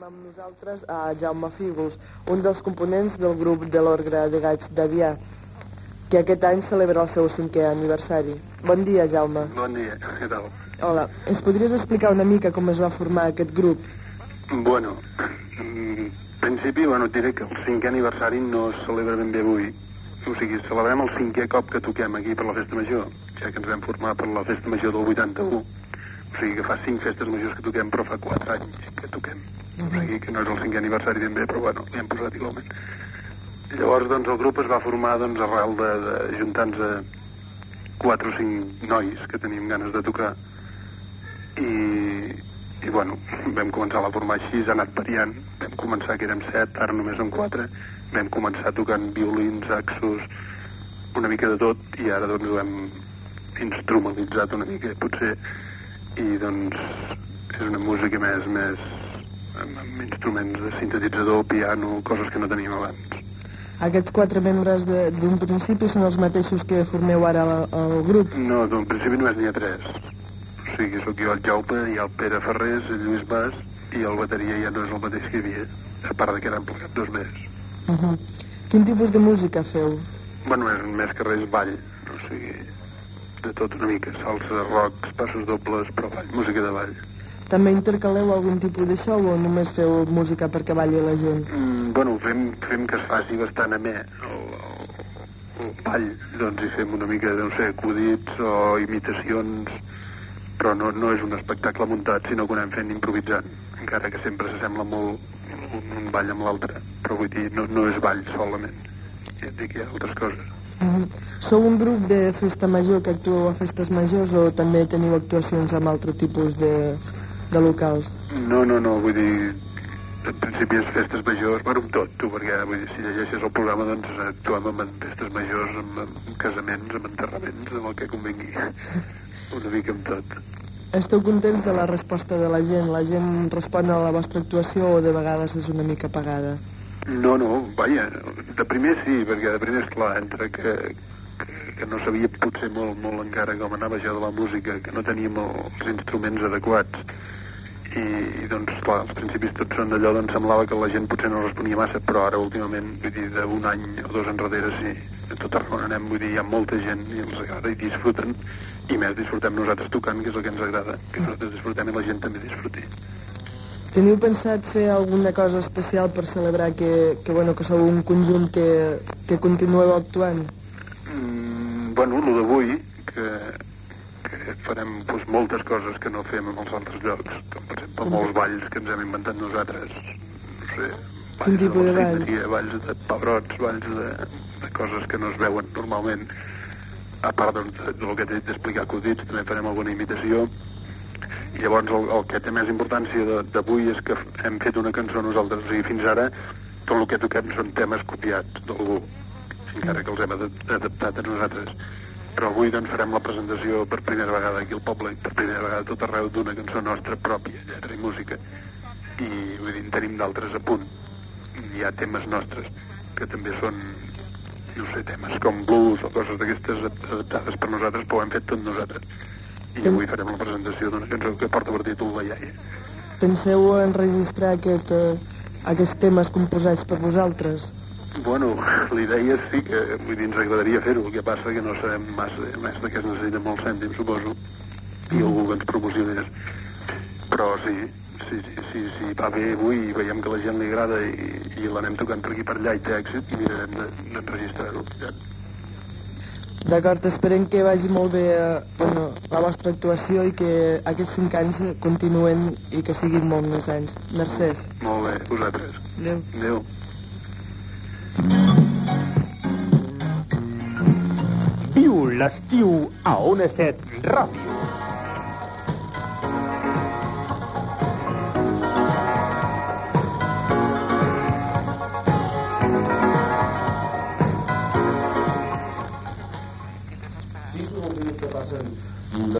amb nosaltres a Jaume Fígols, un dels components del grup de l'Orgue de Gats d'Avià, que aquest any celebra el seu cinquè aniversari. Bon dia, Jaume. Bon dia, què tal? Hola, ens podries explicar una mica com es va formar aquest grup? Bueno, en principi, bueno, et diré que el cinquè aniversari no es celebra ben bé avui. O sigui, celebrem el cinquè cop que toquem aquí per la Festa Major, ja que ens vam formar per la Festa Major del 81. O sigui que fa cinc festes majors que toquem, però fa quatre anys que toquem. O sigui que no és el cinquè aniversari ben bé, però bueno, hi hem posat igualment. Llavors, doncs, el grup es va formar doncs, arrel de, de juntar-nos quatre o cinc nois que teníem ganes de tocar i, i bueno, vam començar a formar així, ha anat variant. Vam començar que érem set, ara només som quatre. Vam començar tocant violins, saxos, una mica de tot, i ara doncs ho hem instrumentalitzat una mica, potser, i doncs és una música més, més amb, amb instruments de sintetitzador, piano, coses que no teníem abans. Aquests quatre membres d'un principi són els mateixos que formeu ara el, el grup? No, en principi només n'hi ha tres. O sigui, sóc jo el Jaume, hi ha el Pere Ferrés, el Lluís Mas, i el bateria ja no és el mateix que hi havia, a part de que n'han plegat dos més. Uh -huh. Quin tipus de música feu? Bueno, més, més que res ball, o sigui, de tot una mica, salsa, rock, passos dobles, però ball, música de ball. També intercaleu algun tipus de show o només feu música perquè balli la gent? Mm, bueno, fem, fem que es faci bastant amè el, el, el ball, doncs hi fem una mica, no sé, acudits o imitacions, però no, no és un espectacle muntat, sinó que ho anem fent improvisant, encara que sempre s'assembla molt un, un ball amb l'altre, però vull dir, no, no és ball solament, ja et dic, hi ha altres coses. Uh -huh. Sou un grup de festa major que actueu a festes majors o també teniu actuacions amb altre tipus de, de locals? No, no, no, vull dir, en principi és festes majors, bueno, amb tot, tu, perquè vull dir, si llegeixes el programa, doncs actuem amb festes majors, amb, amb casaments, amb enterraments, amb el que convengui. Una mica amb tot. Esteu contents de la resposta de la gent? La gent respon a la vostra actuació o de vegades és una mica apagada? No, no, vaja, de primer sí, perquè de primer, esclar, entre que, que, que no sabia potser molt, molt encara com anava això de la música, que no teníem els instruments adequats, i, i doncs, clar, als principis tot són d'allò, doncs semblava que la gent potser no responia massa, però ara últimament, vull dir, d'un any o dos enrere, sí, a tot arreu on anem, vull dir, hi ha molta gent i els agrada i disfruten, i més disfrutem nosaltres tocant, que és el que ens agrada, que nosaltres disfrutem i la gent també disfruti. Teniu pensat fer alguna cosa especial per celebrar que, que, bueno, que sou un conjunt que, que continueu actuant? Mm, bueno, el d'avui, que, que farem doncs, moltes coses que no fem en els altres llocs, per molts balls que ens hem inventat nosaltres, no sé, balls de la balls? Cindria, balls de pebrots, balls de, de coses que no es veuen normalment, a part doncs, de- del que t'he dit d'explicar acudits, també farem alguna imitació, i llavors el, el que té més importància d'avui és que hem fet una cançó nosaltres, sigui, fins ara tot el que toquem són temes copiats d'algú, encara que els hem adap- adaptat a nosaltres. Però avui doncs farem la presentació per primera vegada aquí al poble, i per primera vegada tot arreu d'una cançó nostra pròpia, lletra i música. I vull dir, en tenim d'altres a punt. Hi ha temes nostres que també són, no sé, temes com blues o coses d'aquestes adaptades per nosaltres, però ho hem fet tot nosaltres. I avui farem la presentació d'una cançó que porta per títol La iaia. Penseu enregistrar aquest, eh, aquests temes composats per vosaltres? Bueno, la idea sí que vull dir, ens agradaria fer-ho, el que passa que no sabem massa, més de que es necessita molts cèntims, suposo, i algú que ens promocionés. Però sí, sí, sí, sí, sí, va bé avui i veiem que la gent li agrada i, i l'anem tocant per aquí per allà i té èxit, mirarem de- d'enregistrar-ho. Ja. D'acord, esperem que vagi molt bé eh, bueno, la vostra actuació i que aquests cinc anys continuen i que siguin molt més anys. Mercès. Molt bé, vosaltres. Adéu. Adéu. Viu l'estiu a Ona 7 Ràdio.